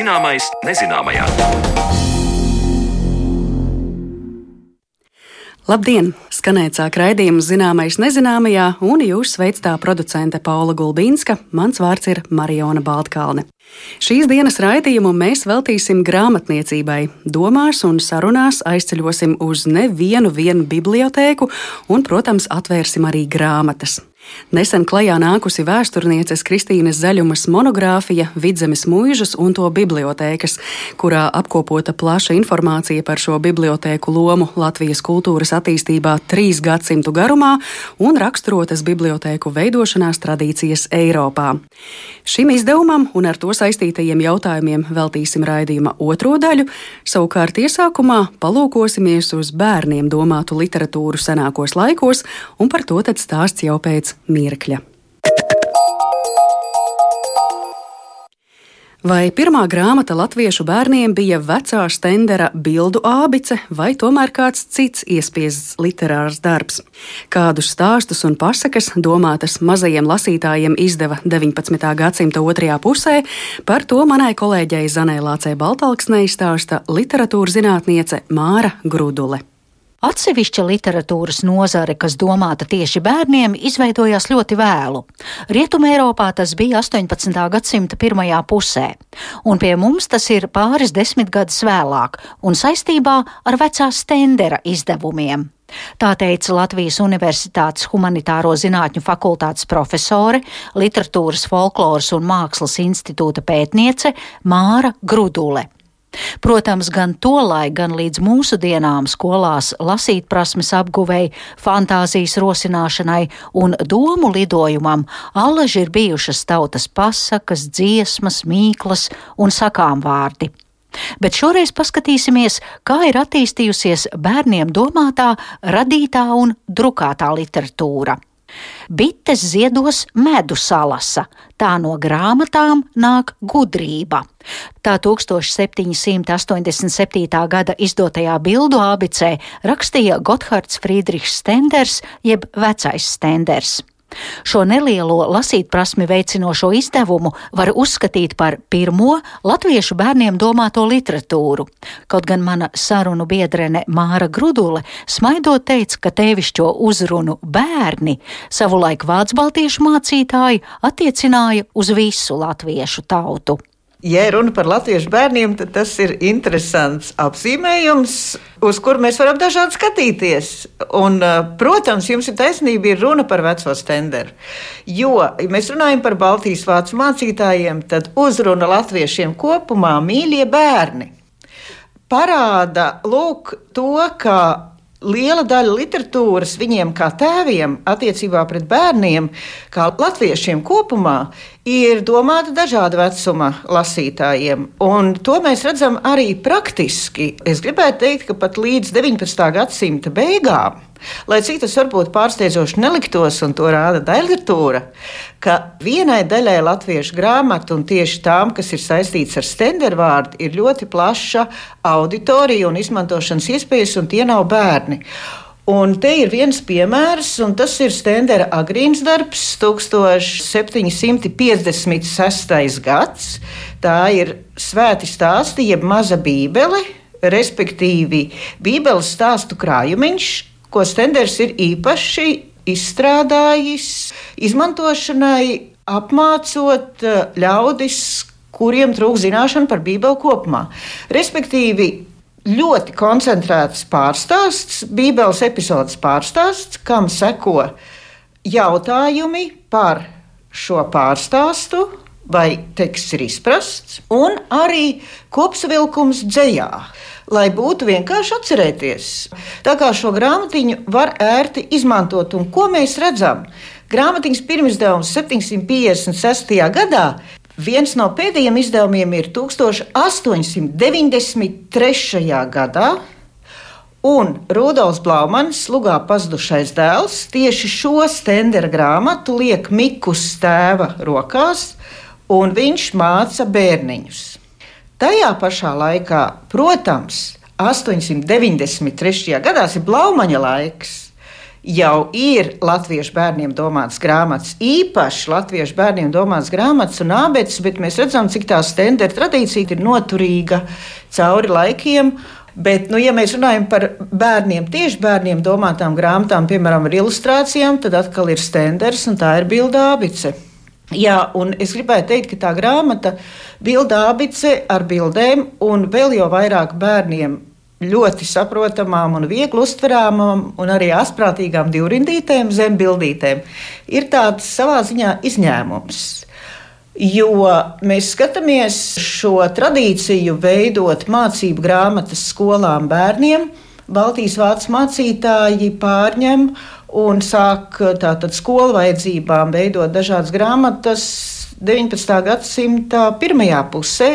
Zināmais nezināmajā. Labdien! Skanēt sāk raidījumu zināmais nezināmajā, un jūs sveic tā producente Paula Gulbīnska. Mans vārds ir Mariona Baltkalne. Šīs dienas raidījumu mēs veltīsim grāmatniecībai. Domās un sarunās aizceļosim uz nevienu bibliotēku un, protams, atvērsim arī grāmatas. Nesen klajā nākusi vēsturnieces Kristīnas Zaļumas monogrāfija Vidzemes mūžas un to bibliotēkas, kurā apkopota plaša informācija par šo bibliotēku lomu Latvijas kultūras attīstībā trīs gadsimtu garumā un raksturotas bibliotēku veidošanās tradīcijas Eiropā. Šim izdevumam un ar to saistītajiem jautājumiem veltīsim raidījuma otro daļu, savukārt iesākumā palūkosimies uz bērniem domātu literatūru senākos laikos, un par to tad stāsts jau pēc mirkļa. Vai pirmā grāmata latviešu bērniem bija vecā stendera bildu ābice, vai tomēr kāds cits iespiests literārs darbs? Kādus stāstus un pasakas domātas mazajiem lasītājiem izdeva 19. gadsimta otrajā pusē, par to manai kolēģei Zanē Lācei Baltalksnei stāsta literatūras zinātniece Māra Grudule. Atsevišķa literatūras nozare, kas domāta tieši bērniem, izveidojās ļoti vēlu. Rietumē Eiropā tas bija 18. gadsimta pirmajā pusē, un pie mums tas ir pāris desmitgadus vēlāk un saistībā ar vecā stendera izdevumiem. Tā teica Latvijas Universitātes Humanitāro zinātņu fakultātes profesore, literatūras, folkloras un mākslas institūta pētniece Māra Grudule. Protams, gan tolaik, gan līdz mūsdienām skolās lasīt prasmes apguvēji, fantāzijas rosināšanai un domu lidojumam allaži ir bijušas tautas pasakas, dziesmas, mīklas un sakām vārdi. Bet šoreiz paskatīsimies, kā ir attīstījusies bērniem domātā, radītā un drukātā literatūra. Bites ziedos medu salasa, tā no grāmatām nāk gudrība. Tā 1787. gada izdotajā bildu abicē rakstīja Gotthārds Friedrichs Stenders jeb Vecais Stenders. Šo nelielo lasīt prasmi veicinošo izdevumu var uzskatīt par pirmo latviešu bērniem domāto literatūru. Kaut gan mana sarunu biedrene Māra Grudule smaidot teica, ka tevišķo uzrunu bērni savulaik vācu baltiešu mācītāji attiecināja uz visu latviešu tautu. Ja runa par latviešu bērniem, tad tas ir interesants apzīmējums, uz kuru mēs varam dažādi skatīties. Un, uh, protams, jums ir taisnība, ir runa par veco stenderu. Jo, ja mēs runājam par Baltijas vācu mācītājiem, tad uzruna latviešiem kopumā mīļie bērni parāda lūk, to, ka liela daļa literatūras viņiem kā tēviem attiecībā pret bērniem, kā latviešiem kopumā, ir domāta dažāda vecuma lasītājiem. Un to mēs redzam arī praktiski. Es gribētu teikt, ka pat līdz 19. gadsimta beigām Lai cik tas varbūt pārsteidzoši neliktos, un to rāda daļratura, ka vienai daļai latviešu grāmatu, un tieši tām, kas ir saistīts ar stendervārdu, ir ļoti plaša auditorija un izmantošanas iespējas, un tie nav bērni. Un te ir viens piemērs, un tas ir Stendera agrīns darbs, 1756. gads. Tā ir svēti stāsti, jeb maza bībele, respektīvi Bībeles stāstu krājumiņš, ko Stenders ir īpaši izstrādājis izmantošanai, apmācot eh, ļaudis, kuriem trūkst zināšanu par Bībeli kopumā. Respektīvi, ļoti koncentrēts pārstāsts, Bībeles epizodes pārstāsts, kam seko jautājumi par šo pārstāstu, vai teksts ir izprasts, un arī kopsavilkums dzējā lai būtu vienkārši atcerēties. Tā kā šo grāmatiņu var ērti izmantot, un ko mēs redzam? Grāmatiņas pirmizdevums 756. gadā Viens no pēdējiem izdevumiem ir 1893. gadā, un Rudolfs Blaumans, Lugā pazudušais dēls, tieši šo stendera grāmatu liek Mikus tēva rokās, un viņš māca bērniņus. Tajā pašā laikā, protams, 893. gadā ir Blaumaņa laiks. Jau ir latviešu bērniem domāts grāmatas, īpaši latviešu bērniem domāts grāmatas un abecas, bet mēs redzam, cik tā standarta tradīcija ir noturīga cauri laikiem. Bet, nu, ja mēs runājam par bērniem, tieši bērniem domātām grāmatām, piemēram, ar ilustrācijām, tad atkal ir stenders un tā ir bilda abice. Jā, un es gribēju teikt, ka tā grāmata, bilda abice ar bildēm un vēl jau vairāk bērniem ļoti saprotamām un viegli uztverāmām un arī asprātīgām divrindītēm, zembildītēm, ir tāds savā ziņā izņēmums. Jo mēs skatāmies šo tradīciju veidot mācību grāmatas skolām bērniem. Baltijas vācu mācītāji pārņem un sāk tātad skolu vajadzībām veidot dažādas grāmatas 19. gadsimta pirmajā pusē.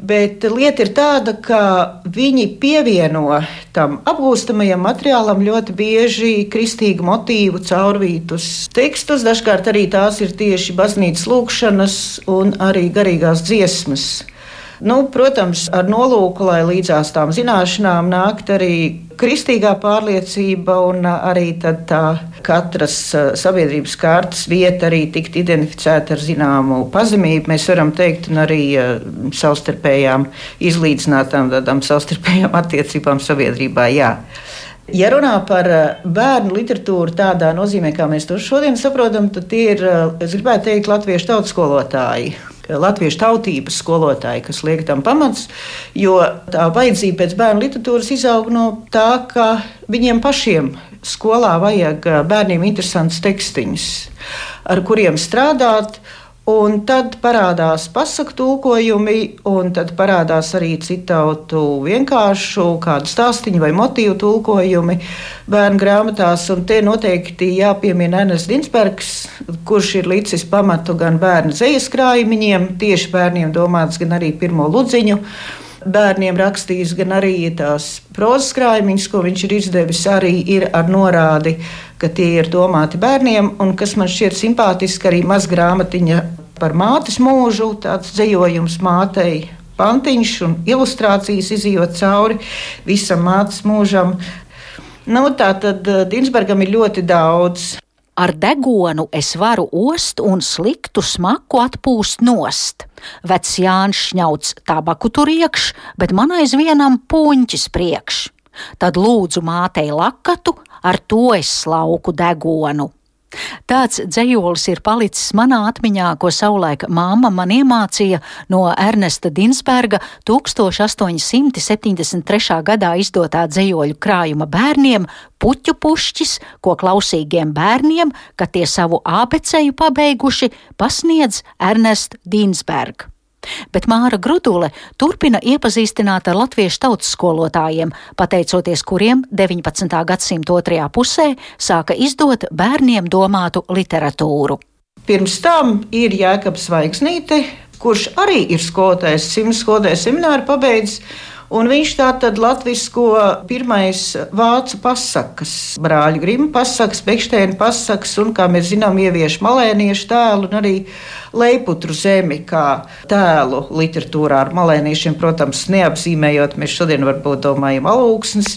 Bet lieta ir tāda, ka viņi pievieno tam apgūstamajam materiālam ļoti bieži kristīgu motīvu caurvītus tekstus. Dažkārt arī tās ir tieši baznīcas lūkšanas un arī garīgās dziesmas. Nu, protams, ar nolūku, lai līdzās tām zināšanām nākt arī kristīgā pārliecība un arī tā katras sabiedrības kārtas vieta arī tikt identificēta ar zināmu pazemību, mēs varam teikt, un arī savstarpējām izlīdzinātām tādām savstarpējām attiecībām sabiedrībā. Jā. Ja runā par bērnu literatūru tādā nozīmē, kā mēs to šodien saprotam, tad tie ir, es gribētu teikt, latviešu tautas skolotāji latviešu tautības skolotāji, kas liek tam pamats, jo tā vajadzība pēc bērnu literatūras izaug no tā, ka viņiem pašiem skolā vajag bērniem interesants tekstiņus, ar kuriem strādāt. Un tad parādās pasaku tulkojumi, un tad parādās arī citautu vienkāršu kādu stāstīņu vai motīvu tulkojumi bērnu grāmatās. Un te noteikti jāpiemina Ernsts Dinsbergs, kurš ir līdzis pamatu gan bērnu zejas krājumiņiem, tieši bērniem domāts, gan arī pirmo ludziņu bērniem rakstījis, gan arī tās prozas krājumiņas, ko viņš ir izdevis, arī ir ar norādi, ka tie ir domāti bērniem. Un kas man šķiet simpātiski, arī maz grāmatiņa par mātes mūžu, tāds dzējojums mātei. Pantiņš un ilustrācijas izjūt cauri visam mātes mūžam. Nu, tā tad eh, Dinsbergam ir ļoti daudz. Ar degunu es varu ost un sliktu smaku atpūst nost. Vecs Jānis šņauts tabaku tur iekš, bet man aizvienam puņķis priekš. Tad lūdzu mātei lakatu, ar to es slauku degunu. Tāds dzējolis ir palicis manā atmiņā, ko savulaik māma man iemācīja no Ernesta Dinsberga 1873. gadā izdotā dzējoļu krājuma bērniem puķu pušķis, ko klausīgiem bērniem, kad tie savu abeceju pabeiguši, pasniedz Ernest Dinsberg bet Māra Grudule turpina iepazīstināt ar latviešu tautas skolotājiem, pateicoties kuriem 19. gadsimta otrajā pusē sāka izdot bērniem domātu literatūru. Pirms tam ir Jēkabs Vaigsnīte, kurš arī ir skolotājs, simts skolotājs semināru pabeidzis. Un viņš tā tad latvisko pirmais vācu pasakas, brāļu grima pasakas, bekšteina pasakas un, kā mēs zinām, ievieš malēniešu tēlu un arī leiputru zemi kā tēlu literatūrā ar malēniešiem, protams, neapzīmējot, mēs šodien varbūt domājam alūksnes,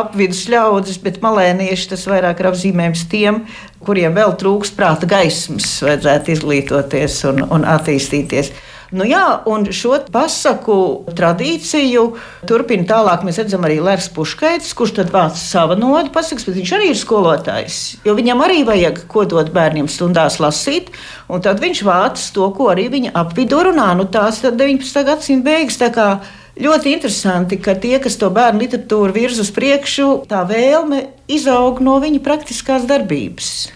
apvidus ļaudis, bet malēnieši tas vairāk ir apzīmējums tiem, kuriem vēl trūks prāta gaismas, vajadzētu izglītoties un, un attīstīties. Nu, jā, un šo pasaku tradīciju turpina tālāk. Mēs redzam arī Lērs Puškaits, kurš tad vāc savu nodu pasakas, bet viņš arī ir skolotājs. Jo viņam arī vajag ko dot bērniem stundās lasīt, un tad viņš vāc to, ko arī viņa apvidū runā. Nu, tās ir 19. gadsimta beigas. Ļoti interesanti, ka tie, kas to bērnu literatūru virz uz priekšu, tā vēlme izaug no viņa praktiskās darbības.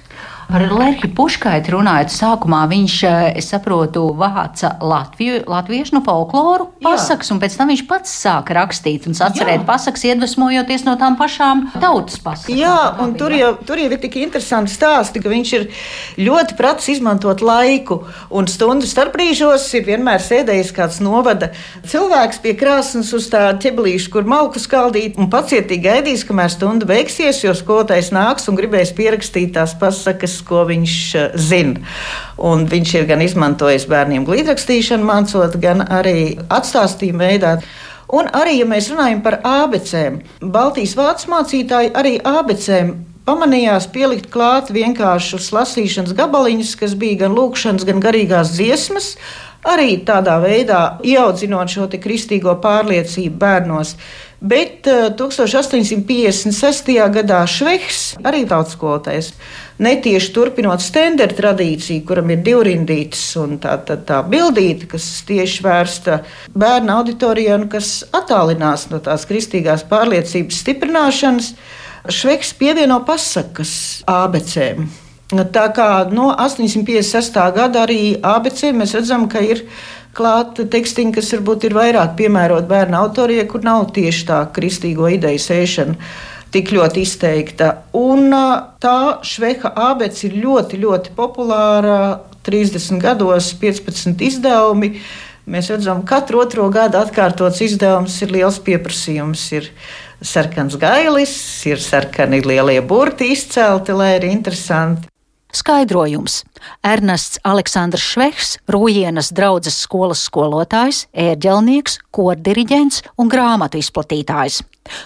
Par Lerhi Puškaitu runājot, sākumā viņš, eh, es saprotu, vāca Latviju, latviešu nu, folkloru pasakas, un pēc tam viņš pats sāka rakstīt un atcerēt Jā. pasakas, iedvesmojoties no tām pašām tautas pasakām. Jā, un tur jau, tur jau ir tik interesanti stāsti, ka viņš ir ļoti prats izmantot laiku, un stundu starpbrīžos ir vienmēr sēdējis kāds novada cilvēks pie krāsnes uz tā ķeblīša, kur malku skaldīt, un pacietīgi gaidīs, kamēr stunda beigsies, jo skolotājs nāks un gribēs pierakstīt tās pasakas lietas, ko viņš eh, zina. Un viņš ir gan izmantojis bērniem glīdrakstīšanu, mācot, gan arī atstāstījumu veidā. Un arī, ja mēs runājam par abecēm, Baltijas vācu mācītāji arī abecēm pamanījās pielikt klāt vienkāršus lasīšanas gabaliņus, kas bija gan lūkšanas, gan garīgās dziesmas, arī tādā veidā ieaudzinot šo kristīgo pārliecību bērnos. Bet 1856. Eh, gadā Šveiks, arī tautskolotājs, netieši turpinot standarta tradīciju, kuram ir divrindītas un tā, tā, tā bildīte, kas tieši vērsta bērnu auditorijā un kas attālinās no tās kristīgās pārliecības stiprināšanas, Šveiks pievieno pasakas abecēm. Tā kā no 856. gada arī ABC mēs redzam, ka ir klāta tekstiņa, kas varbūt ir vairāk piemērota bērnu autorijai, kur nav tieši tā kristīgo ideju sēšana tik ļoti izteikta. Un tā šveha abets ir ļoti, ļoti populāra. 30 gados 15 izdevumi. Mēs redzam, ka katru otro gadu atkārtots izdevums ir liels pieprasījums. Ir sarkans gailis, ir sarkani lielie burti izcelti, lai ir interesanti. Skaidrojums. Ernests Aleksandrs Švehs, Rūjienas draudzes skolas skolotājs, ērģelnieks, kordiriģents un grāmatu izplatītājs.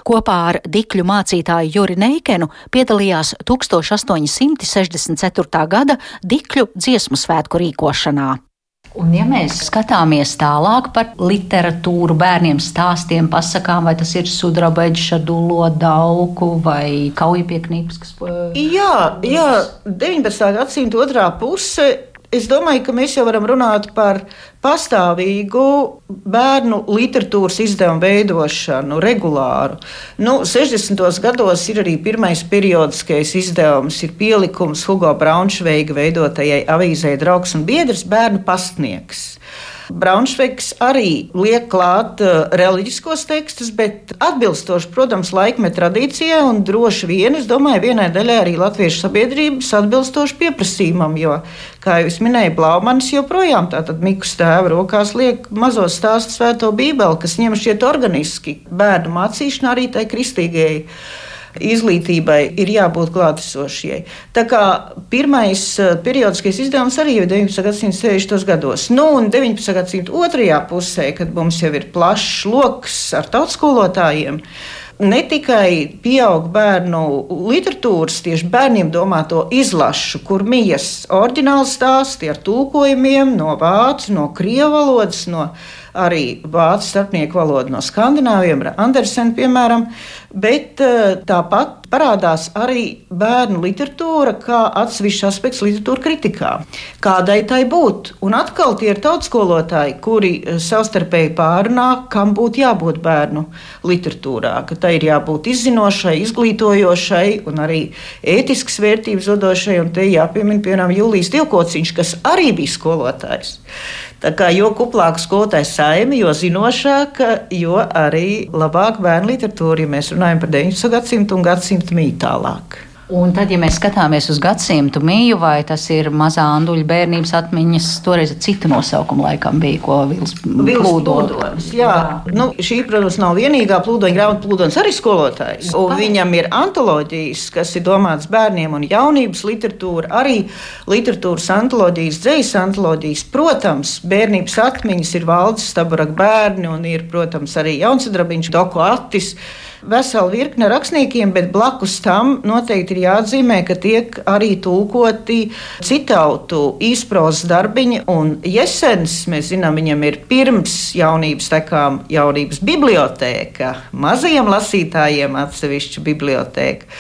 Kopā ar dikļu mācītāju Juri Neikenu piedalījās 1864. gada dikļu dziesmu svētku rīkošanā. Un, ja mēs skatāmies tālāk par literatūru, bērniem stāstiem, pasakām, vai tas ir sudrabeģis, dulo dauku vai kaujipieknīgs, kas. Jā, jā, 19. gadsimta otrā puse Es domāju, ka mēs jau varam runāt par pastāvīgu bērnu literatūras izdevumu veidošanu, regulāru. Nu, 60. gados ir arī pirmais periodiskais izdevums, ir pielikums Hugo Braunšveiga veidotajai avīzē Draugs un biedrs bērnu pastnieks. Braunšveigs arī liek klāt uh, reliģiskos tekstus, bet atbilstoši, protams, laikmeta tradīcijai un droši vien, es domāju, vienai daļai arī latviešu sabiedrības atbilstoši pieprasījumam, jo, kā jau es minēju, Blaumanis joprojām tātad Miku stāva rokās liek mazo stāstu svēto bībeli, kas ņem šķiet organiski bērnu mācīšanā arī tai kristīgajai izglītībai ir jābūt klātesošai. Tā kā pirmais eh, periodiskais izdevums arī ir 19. gadsimta 60. gados. Nu, un 19. gadsimta otrajā pusē, kad mums jau ir plašs lokus ar tautskolotājiem, ne tikai pieaug bērnu literatūras, tieši bērniem domāto izlašu, kur mijas oriģināli stāsti ar tulkojumiem no vācu, no krievu valodas, no arī vācu starpnieku valodu no skandināviem, Andersena, piemēram, bet eh, tāpat parādās arī bērnu literatūra kā atsevišķs aspekts literatūra kritikā. Kādai tai būt? Un atkal tie ir tautskolotāji, kuri eh, savstarpēji pārunā, kam būtu jābūt bērnu literatūrā, ka tai ir jābūt izzinošai, izglītojošai un arī ētiskas vērtības dodošai, un te jāpiemina, piemēram, Jūlijas Divkociņš, kas arī bija skolotājs. Tā kā jo kuplāka skolotāja saime, jo zinošāka, jo arī labāk bērnu literatūra, ja mēs runājam par 19. gadsimtu un gadsimtu mītu tālāk. Un tad, ja mēs skatāmies uz gadsimtu mīju, vai tas ir mazā anduļa bērnības atmiņas, toreiz citu nosaukumu laikam bija, ko Vils plūdonis. Jā, jā. Nu, šī, protams, nav vienīgā plūdoņa grāmata, plūdonis arī skolotājs. Un viņam ir antoloģijas, kas ir domātas bērniem un jaunības literatūra, arī literatūras antoloģijas, dzējas antoloģijas. Protams, bērnības atmiņas ir valdes staburak bērni un ir, protams, arī jaunsadrabiņš, doku attis vesela virkne rakstniekiem, bet blakus tam noteikti ir jāatzīmē, ka tiek arī tulkoti citautu īsprozas darbiņi. Un Jesens, mēs zinām, viņam ir pirms jaunības tekām jaunības bibliotēka, mazajiem lasītājiem atsevišķa bibliotēka.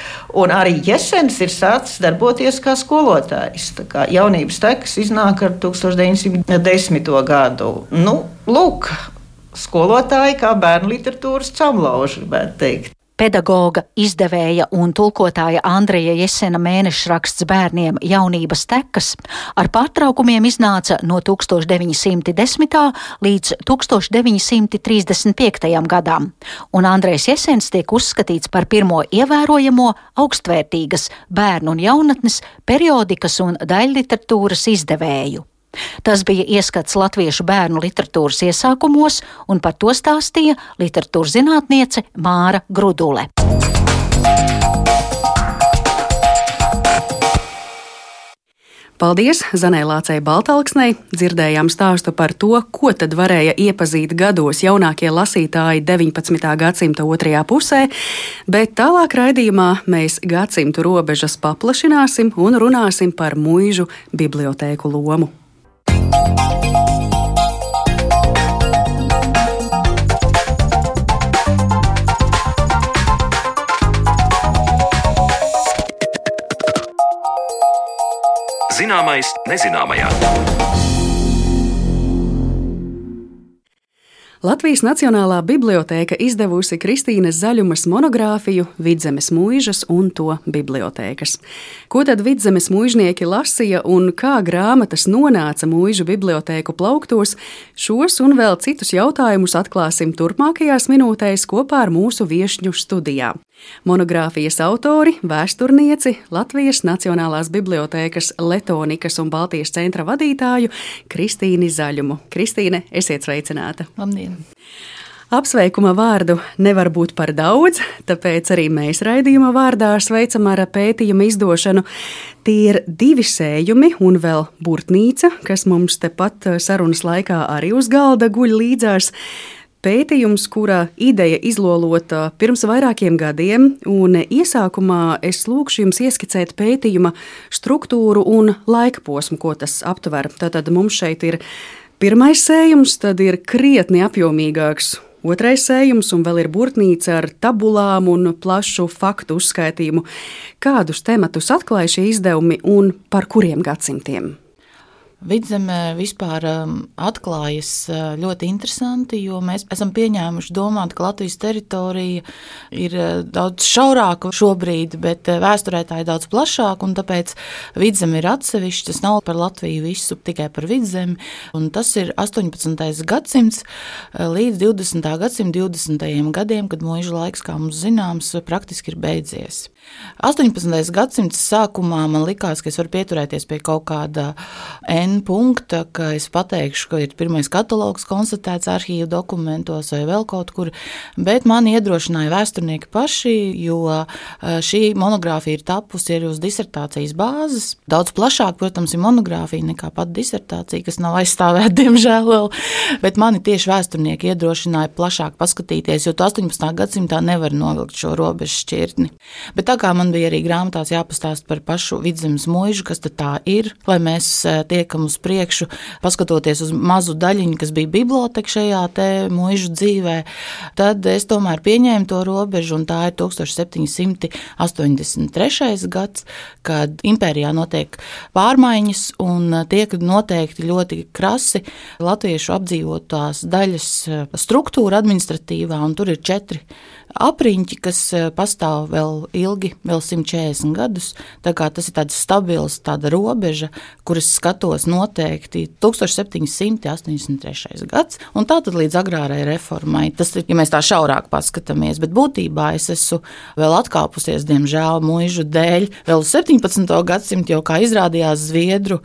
Un arī Jesens ir sācis darboties kā skolotājs. Tā kā jaunības tekas iznāk ar 1910. gadu. Nu, lūk, skolotāji kā bērnu literatūras camlauži, gribētu teikt. Pedagoga, izdevēja un tulkotāja Andreja Jesena mēnešraksts bērniem jaunības tekas ar pārtraukumiem iznāca no 1910. līdz 1935. gadam, un Andrejs Jesens tiek uzskatīts par pirmo ievērojamo augstvērtīgas bērnu un jaunatnes periodikas un daļliteratūras izdevēju. Tas bija ieskats latviešu bērnu literatūras iesākumos, un par to stāstīja literatūras zinātniece Māra Grudule. Paldies Zanē Lācei Baltalksnei. Dzirdējām stāstu par to, ko tad varēja iepazīt gados jaunākie lasītāji 19. gadsimta otrajā pusē, bet tālāk raidījumā mēs gadsimtu robežas paplašināsim un runāsim par muižu bibliotēku lomu. Zināmais nezināmajā. Latvijas Nacionālā bibliotēka izdevusi Kristīnas Zaļumas monogrāfiju Vidzemes mūžas un to bibliotēkas. Ko tad vidzemes mūžnieki lasīja un kā grāmatas nonāca mūžu bibliotēku plauktos, šos un vēl citus jautājumus atklāsim turpmākajās minūtēs kopā ar mūsu viesņu studijā. Monogrāfijas autori - vēsturnieci, Latvijas Nacionālās bibliotēkas Letonikas un Baltijas centra vadītāju Kristīni Zaļumu. Kristīne, esiet sveicināta! Labdien! Apsveikuma vārdu nevar būt par daudz, tāpēc arī mēs raidījuma vārdā sveicam ar pētījuma izdošanu. Tie ir divi sējumi un vēl burtnīca, kas mums tepat sarunas laikā arī uz galda guļ līdzās. Pētījums, kura ideja izlolota pirms vairākiem gadiem, un iesākumā es lūkšu jums ieskicēt pētījuma struktūru un laika posmu, ko tas aptver. Tātad mums šeit ir Pirmais sējums tad ir krietni apjomīgāks. Otrais sējums un vēl ir burtnīca ar tabulām un plašu faktu uzskaitījumu. Kādus tematus atklāja šie izdevumi un par kuriem gadsimtiem? Vidzemē vispār um, atklājas uh, ļoti interesanti, jo mēs esam pieņēmuši domāt, ka Latvijas teritorija ir uh, daudz šaurāka šobrīd, bet uh, vēsturē tā ir daudz plašāka, un tāpēc vidzeme ir atsevišķa. Tas nav par Latviju visu, tikai par vidzemi, un tas ir 18. gadsimts līdz 20. gadsimta 20. gadiem, kad mūža laiks, kā mums zināms, praktiski ir beidzies. 18. gadsimta sākumā man likās, ka es varu pieturēties pie kaut kāda N punkta, ka es pateikšu, ka ir pirmais katalogs konstatēts arhīvu dokumentos vai vēl kaut kur, bet man iedrošināja vēsturnieki paši, jo šī monogrāfija ir tapusi arī uz disertācijas bāzes. Daudz plašāk, protams, ir monogrāfija nekā pat disertācija, kas nav aizstāvēta, diemžēl, vēl. bet mani tieši vēsturnieki iedrošināja plašāk paskatīties, jo 18. gadsimtā nevar novilkt šo robežu šķirtni. Bet tā kā man bija arī grāmatās jāpastāst par pašu vidzemes mūžu, kas tā ir, lai mēs eh, tiekam uz priekšu, paskatoties uz mazu daļiņu, kas bija biblioteka šajā te mūžu dzīvē, tad es tomēr pieņēmu to robežu, un tā ir 1783. gads, kad impērijā notiek pārmaiņas un tiek noteikti ļoti krasi latviešu apdzīvotās daļas struktūra administratīvā, un tur ir četri apriņķi, kas eh, pastāv vēl ilgi, vēl 140 gadus. Tas ir tāds stabils, tāda robeža, kuras skatos noteikti 1783. gads, un tā tad līdz agrārai reformai. Tas ir, ja mēs tā šaurāk paskatāmies, bet būtībā es esmu vēl atkāpusies, diemžēl, mūžu dēļ, vēl 17. gadsimtu, jo, kā izrādījās, Zviedru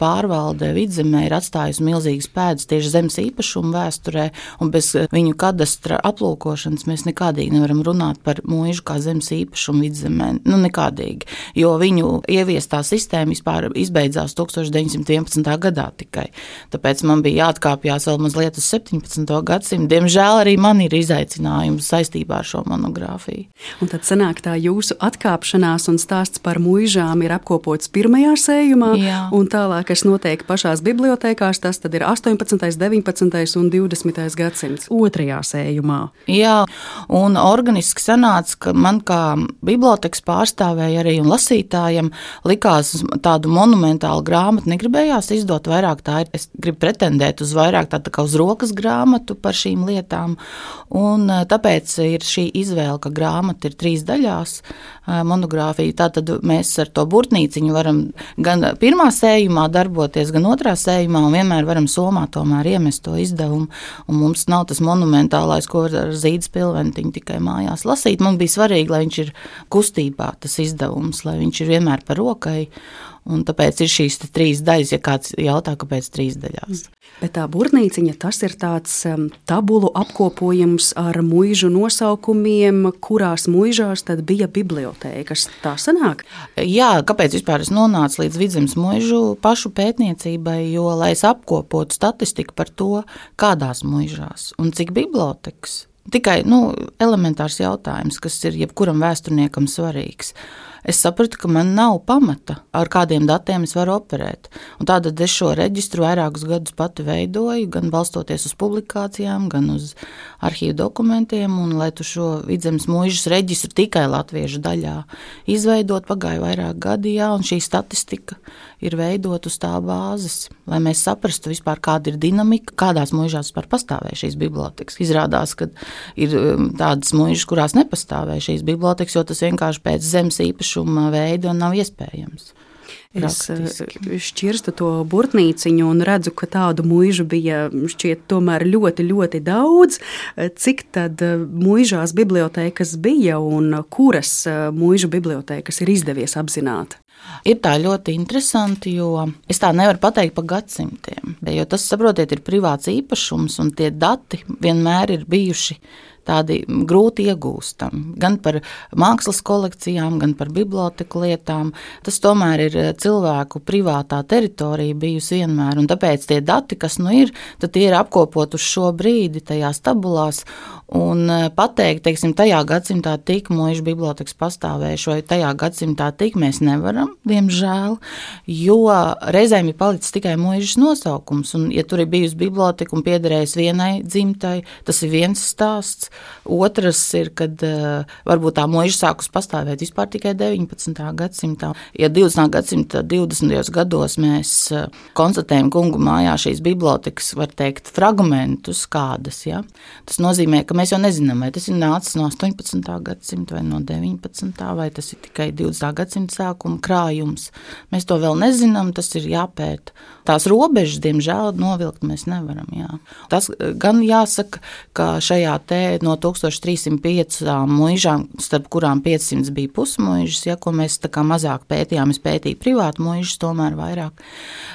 pārvalde vidzemē ir atstājusi milzīgas pēdas tieši zemes īpašumu vēsturē, un bez viņu kadastra aplūkošanas mēs nekādīgi nevaram runāt par mūžu kā zemes īpašumu vidzemē. Nu, nekādīgi, jo viņu ieviestā sistēma vispār izbeidzās 1911. gadā tikai. Tāpēc man bija jāatkāpjas vēl mazliet uz 17. gadsimtu. Diemžēl arī man ir izaicinājums saistībā ar šo monogrāfiju. Un tad sanāk tā jūsu atkāpšanās un stāsts par mūžām ir apkopots pirmajā sējumā, Jā. un tālāk, kas notiek pašās bibliotekās, tas ir 18., 19. un 20. gadsimts otrajā sējumā. Jā, un organiski sanāca, ka man kā bibliotekas pārstāvēja arī un lasītājiem likās tādu monumentālu grāmatu negribējās izdot vairāk. Tā ir, es gribu pretendēt uz vairāk tādu tā kā uz rokas grāmatu par šīm lietām, un eh, tāpēc ir šī izvēle, ka grāmata ir trīs daļās eh, monogrāfija. Tātad mēs ar to burtnīciņu varam gan pirmā sējumā darboties, gan otrā sējumā, un vienmēr varam somā tomēr iemest to izdevumu, un mums nav tas monumentālais, ko ar zīdes pilventiņu tikai mājās lasīt. Man bija svarīgi, lai viņš ir kustībā, tas izdevums, lai viņš ir vienmēr par rokai. Un tāpēc ir šīs trīs daļas, ja kāds jautā, kāpēc trīs daļās. Bet tā būrnīciņa tas ir tāds um, tabulu apkopojums ar mūžu nosaukumiem, kurās mūžās tad bija bibliotēkas. Tā sanāk? Jā, kāpēc vispār es nonācu līdz vidzemes mūžu pašu pētniecībai, jo lai es apkopotu statistiku par to, kādās mūžās un cik bibliotekas. Tikai nu, elementārs jautājums, kas ir jebkuram vēsturniekam svarīgs es sapratu, ka man nav pamata, ar kādiem datiem es varu operēt. Un tādēļ es šo reģistru vairākus gadus pati veidoju, gan balstoties uz publikācijām, gan uz arhīvu dokumentiem. Un, lai tu šo vidzemes mūžas reģistru tikai latviešu daļā izveidot, pagāja vairāk gadi, jā, un šī statistika ir veidot uz tā bāzes, lai mēs saprastu vispār, kāda ir dinamika, kādās mūžās vispār pastāvēja šīs bibliotekas. Izrādās, ka ir um, tādas mūžas, kurās nepastāvēja šīs bibliotekas, jo tas vienkārši pēc zemes īpašuma veida nav iespējams. Es uh, šķirstu to burtnīciņu un redzu, ka tādu mūžu bija šķiet, tomēr ļoti, ļoti daudz. Cik tad uh, mūžās bibliotekas bija un kuras mūžu bibliotekas ir izdevies apzināt? Ir tā ļoti interesanti, jo es tā nevaru pateikt par gadsimtiem. Jo tas, saprotiet, ir privāts īpašums, un tie dati vienmēr ir bijuši tādi grūti iegūstami. Gan par mākslas kolekcijām, gan par biblioteku lietām. Tas tomēr ir cilvēku privātā teritorija bijusi vienmēr. Un tāpēc tie dati, kas nu ir, tie ir apkopot uz šo brīdi tajās tabulās. Un e, pateikt, teiksim, tajā gadsimtā tik mūža bibliotekas pastāvējuši, vai tajā gadsimtā tik mēs nevaram, diemžēl, jo reizēm ir palicis tikai mūžas nosaukums. Un, ja tur ir bijusi biblioteka un piederējis vienai dzimtai, tas ir viens stāsts. Otrs ir, kad uh, varbūt tā mūža sākus pastāvēt vispār tikai 19. gadsimtā. Ja 20. gadsimta 20. gados mēs uh, konstatējam kungu mājā šīs bibliotekas, var teikt, fragmentus kādas, ja, tas nozīmē, ka mēs jau nezinām, vai tas ir nācis no 18. gadsimta vai no 19. vai tas ir tikai 20. gadsimta sākuma krājums. Mēs to vēl nezinām, tas ir jāpēta. Tās robežas, diemžēl, novilkt mēs nevaram. Jā. Tas gan jāsaka, ka šajā te no 1305 mūžām, starp kurām 500 bija pusmužas, ja, ko mēs tā kā mazāk pētījām, es pētīju privātu mūžus, tomēr vairāk.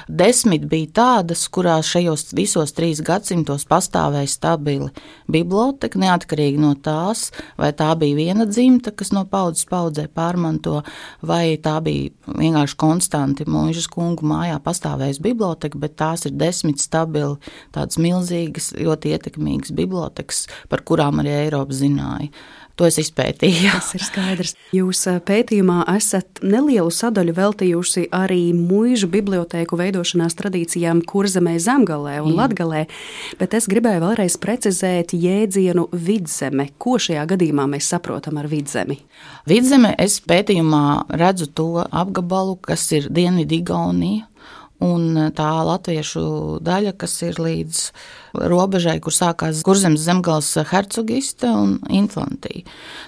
Desmit bija tādas, kurās šajos visos trīs gadsimtos pastāvēja stabili biblioteka, neatkarīgi no tās, vai tā bija viena dzimta, kas no paudzes paudzē pārmanto, vai tā bija vienkārši konstanti mūžas kungu mājā pastāvējusi biblioteka, bet tās ir desmit stabili, tādas milzīgas, ļoti ietekmīgas bibliotekas, par kurām arī Eiropa zināja. To es izpētīju. Tas ir skaidrs. Jūs eh, pētījumā esat nelielu sadaļu veltījuši arī mūžu bibliotēku veidošanās tradīcijām Kurzemē, Zemgalē un Jā. Latgalē, bet es gribēju vēlreiz precizēt jēdzienu vidzeme. Ko šajā gadījumā mēs saprotam ar vidzemi? Vidzeme es pētījumā redzu to apgabalu, kas ir Dienvidu Igaunija un tā latviešu daļa, kas ir līdz robežai, kur sākās Kurzemes zemgals hercogiste un infantija.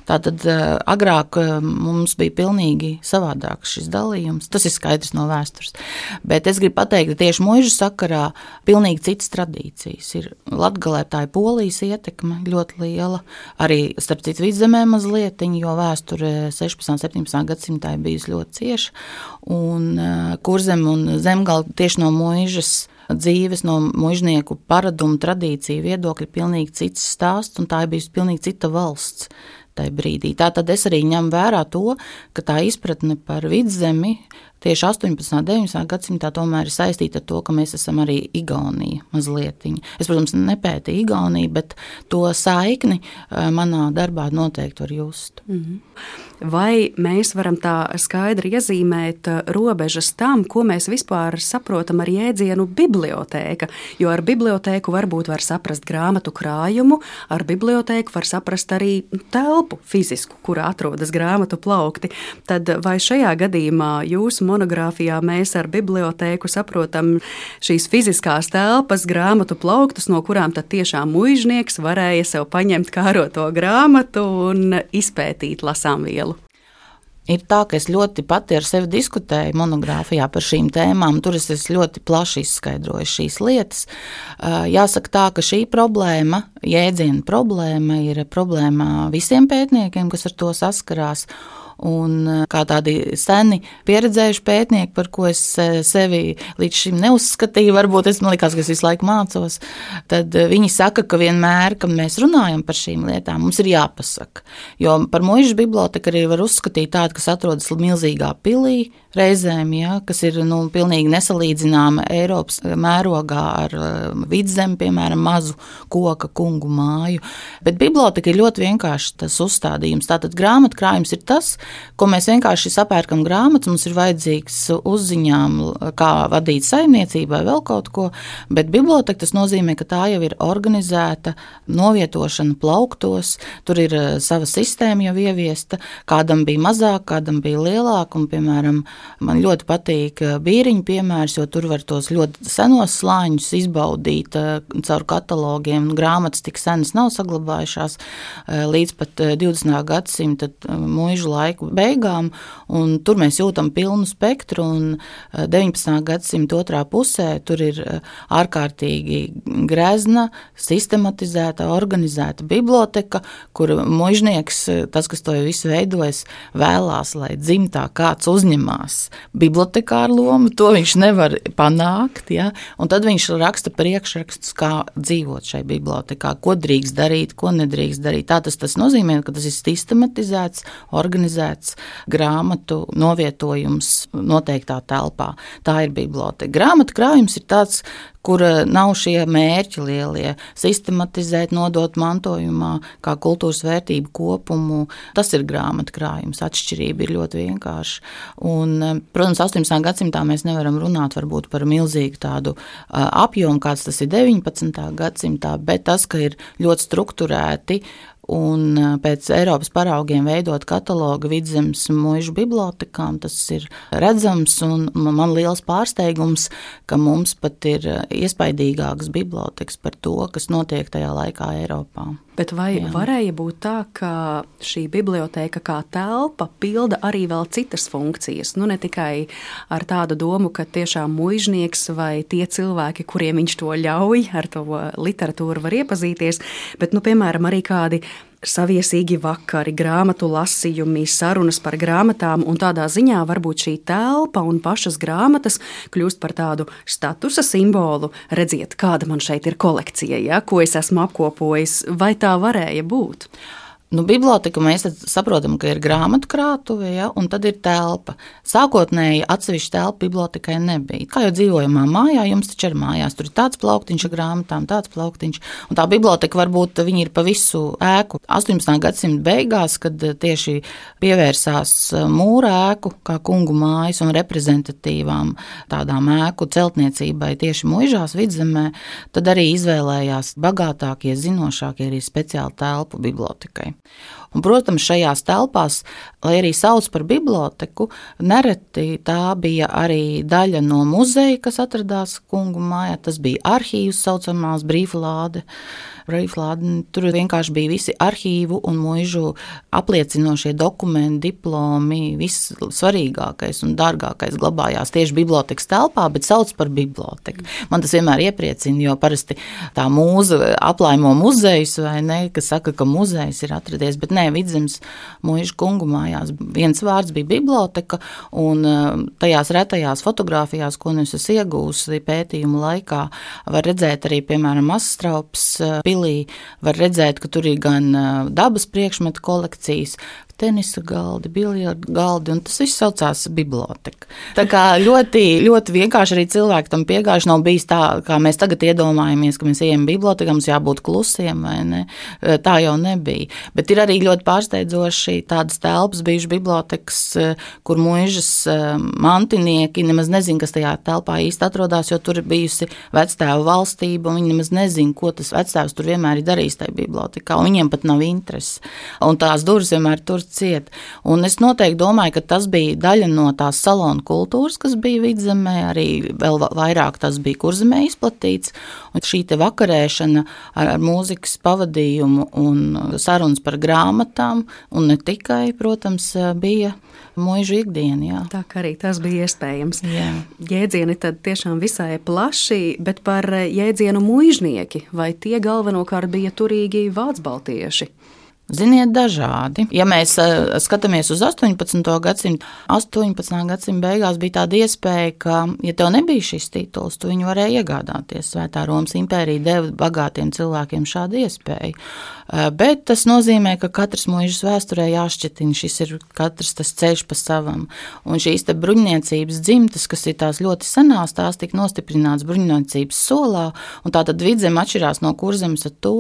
Tātad eh, agrāk eh, mums bija pilnīgi savādāks šis dalījums. Tas ir skaidrs no vēstures. Bet es gribu pateikt, ka tieši mūža sakarā pilnīgi citas tradīcijas ir. Latgalē tā ir polijas ietekme ļoti liela, arī starp citu vidzemē mazliet, jo vēsture 16. un 17. gadsimtā ir bijusi ļoti cieša. Un eh, Kurzem un zemgala tieši no mūžas dzīves, no mužnieku paradumu tradīciju viedokļa pilnīgi cits stāsts, un tā ir bijusi pilnīgi cita valsts tajā brīdī. Tātad es arī ņemu vērā to, ka tā izpratne par vidzemi tieši 18. un 19. gadsimtā tomēr ir saistīta ar to, ka mēs esam arī Igaunija mazliet. Es, protams, nepētīju Igauniju, bet to saikni eh, manā darbā noteikti var just. -hmm. Vai mēs varam tā skaidri iezīmēt eh, robežas tam, ko mēs vispār saprotam ar jēdzienu bibliotēka? Jo ar bibliotēku varbūt var saprast grāmatu krājumu, ar bibliotēku var saprast arī telpu fizisku, kurā atrodas grāmatu plaukti. Tad vai šajā gadījumā jūsu monogrāfijā mēs ar bibliotēku saprotam šīs fiziskās telpas, grāmatu plauktus, no kurām tad tiešām muiznieks varēja sev paņemt kāroto grāmatu un izpētīt lasām vielu. Ir tā, ka es ļoti pati ar sevi diskutēju monogrāfijā par šīm tēmām. Tur es ļoti plaši izskaidroju šīs lietas. Jāsaka tā, ka šī problēma, jēdziena problēma, ir problēma visiem pētniekiem, kas ar to saskarās. Un eh, kā tādi seni pieredzējuši pētnieki, par ko es eh, sevi līdz šim neuzskatīju, varbūt es man liekas, ka es visu laiku mācos, tad eh, viņi saka, ka vienmēr, kad mēs runājam par šīm lietām, mums ir jāpasaka. Jo par mūža biblioteku arī var uzskatīt tādu, kas atrodas milzīgā pilī, reizēm, ja, kas ir nu, pilnīgi nesalīdzināma Eiropas mērogā ar vidzemi, piemēram, mazu koka kungu māju. Bet biblioteka ir ļoti vienkārši tas uzstādījums. Tātad grāmatkrājums ir tas, ko mēs vienkārši sapērkam grāmatas, mums ir vajadzīgs uzziņām, kā vadīt saimniecību vai vēl kaut ko, bet biblioteka tas nozīmē, ka tā jau ir organizēta novietošana plauktos, tur ir eh, sava sistēma jau ieviesta, kādam bija mazāk, kādam bija lielāk, un, piemēram, man ļoti patīk eh, bīriņu piemērs, jo tur var tos ļoti senos slāņus izbaudīt eh, caur katalogiem, grāmatas tik senas nav saglabājušās līdz pat 20. gadsimta mūžu laiku beigām, un tur mēs jūtam pilnu spektru. 19. gadsimta otrā pusē tur ir eh, ārkārtīgi grezna, sistematizēta, organizēta biblioteka, kur mužnieks, eh, tas, kas to visu veidojas, vēlās, lai dzimtā kāds uzņemās bibliotekāru lomu. To viņš nevar panākt. Ja? Tad viņš raksta priekšrakstus, kā dzīvot šai bibliotekā, ko drīkst darīt, ko nedrīkst darīt. Tā tas, tas nozīmē, ka tas ir sistematizēts, organizēts grāmatu novietojums noteiktā telpā. Tā ir biblioteka. Grāmatu krājums ir tāds, kur eh, nav šie mērķi lielie, sistematizēt, nodot mantojumā, kā kultūras vērtību kopumu. Tas ir grāmatu krājums. Atšķirība ir ļoti vienkārša. Un, eh, protams, 18. gadsimtā mēs nevaram runāt par milzīgu tādu eh, apjomu, kāds tas ir 19. gadsimtā, bet tas, ka ir ļoti strukturēti Un pēc Eiropas paraugiem veidot katalogu vidzemes mūžu bibliotekām, tas ir redzams. Man liels pārsteigums, ka mums pat ir iespaidīgākas bibliotekas par to, kas notiek tajā laikā Eiropā. Bet vai Jā. varēja būt tā, ka šī biblioteka kā telpa pilda arī vēl citas funkcijas? Nu, ne tikai ar tādu domu, ka tiešām muiznieks vai tie cilvēki, kuriem viņš to ļauj, ar to literatūru var iepazīties, bet, nu, piemēram, arī kādi saviesīgi vakari, grāmatu lasījumi, sarunas par grāmatām, un tādā ziņā varbūt šī telpa un pašas grāmatas kļūst par tādu statusa simbolu. Redziet, kāda man šeit ir kolekcija, ja, ko es esmu apkopojis, vai tā varēja būt? Nu, biblioteka mēs saprotam, ka ir grāmatu krātuve, ja, un tad ir telpa. Sākotnēji atsevišķa telpa bibliotekai nebija. Kā jau dzīvojamā mājā, jums taču ir mājās, tur ir tāds plauktiņš ar grāmatām, tāds plauktiņš. Un tā biblioteka varbūt viņi ir pa visu ēku. 18. gadsimta beigās, kad tieši pievērsās mūra ēku, kā kungu mājas un reprezentatīvām tādām ēku celtniecībai tieši mūžās vidzemē, tad arī izvēlējās bagātākie, zinošākie arī speciāli telpu bibliotekai. Un, protams, šajās telpās, lai arī sauc par biblioteku, nereti tā bija arī daļa no muzeja, kas atradās kungu mājā. Tas bija arhīvs, saucamās brīvlāde. Reiflāde. Tur vienkārši bija visi arhīvu un mūžu apliecinošie dokumenti, diplomi, viss svarīgākais un dārgākais glabājās tieši bibliotekas telpā, bet sauc par biblioteku. Man tas vienmēr iepriecina, jo parasti tā mūza aplaimo muzejus vai ne, kas saka, ka muzejs ir atradies, bet nē, vidzemes mūžu kungu mājās viens vārds bija biblioteka, un eh, tajās retajās fotografijās, ko es esmu iegūsi pētījumu laikā, var redzēt arī, piemēram, Astraups pilsētas pilī var redzēt, ka tur ir gan dabas priekšmetu kolekcijas, tenisa galdi, biljardu galdi, un tas viss saucās biblioteka. Tā kā ļoti, ļoti vienkārši arī cilvēki tam piegājuši. Nav bijis tā, kā mēs tagad iedomājamies, ka mēs ejam bibliotekā, mums jābūt klusiem vai ne. Tā jau nebija. Bet ir arī ļoti pārsteidzoši tādas telpas bijušas bibliotekas, kur mūžas mantinieki nemaz nezin, kas tajā telpā īsti atrodas, jo tur ir bijusi vectēva valstība, un viņi nemaz nezin, ko tas vectēvs tur vienmēr ir darījis tajā bibliotekā, viņiem pat nav interesi. Un tās durvis vienmēr tur ciet. Un es noteikti domāju, ka tas bija daļa no tās salonu kultūras, kas bija vidzemē, arī vēl vairāk tas bija kurzemē izplatīts. Un šī te vakarēšana ar, ar mūzikas pavadījumu un sarunas par grāmatām, un ne tikai, protams, bija mūža ikdiena. Jā. Tā kā arī tas bija iespējams. Jā. Jēdzieni tad tiešām visai plaši, bet par jēdzienu mūžnieki, vai tie galvenokārt bija turīgi vācu baltieši? Ziniet, dažādi. Ja mēs uh, skatāmies uz 18. gadsimtu, 18. gadsimta beigās bija tāda iespēja, ka, ja tev nebija šis tituls, tu viņu varēji iegādāties. Svētā Romas impērija deva bagātiem cilvēkiem šādu iespēju. Uh, bet tas nozīmē, ka katrs mūžs vēsturē jāšķitina, šis ir katrs tas ceļš pa savam. Un šīs bruņniecības dzimtas, kas ir tās ļoti senās, tās tika nostiprināts bruņniecības solā, un tā tad vidzem atšķirās no kurzemes ar to,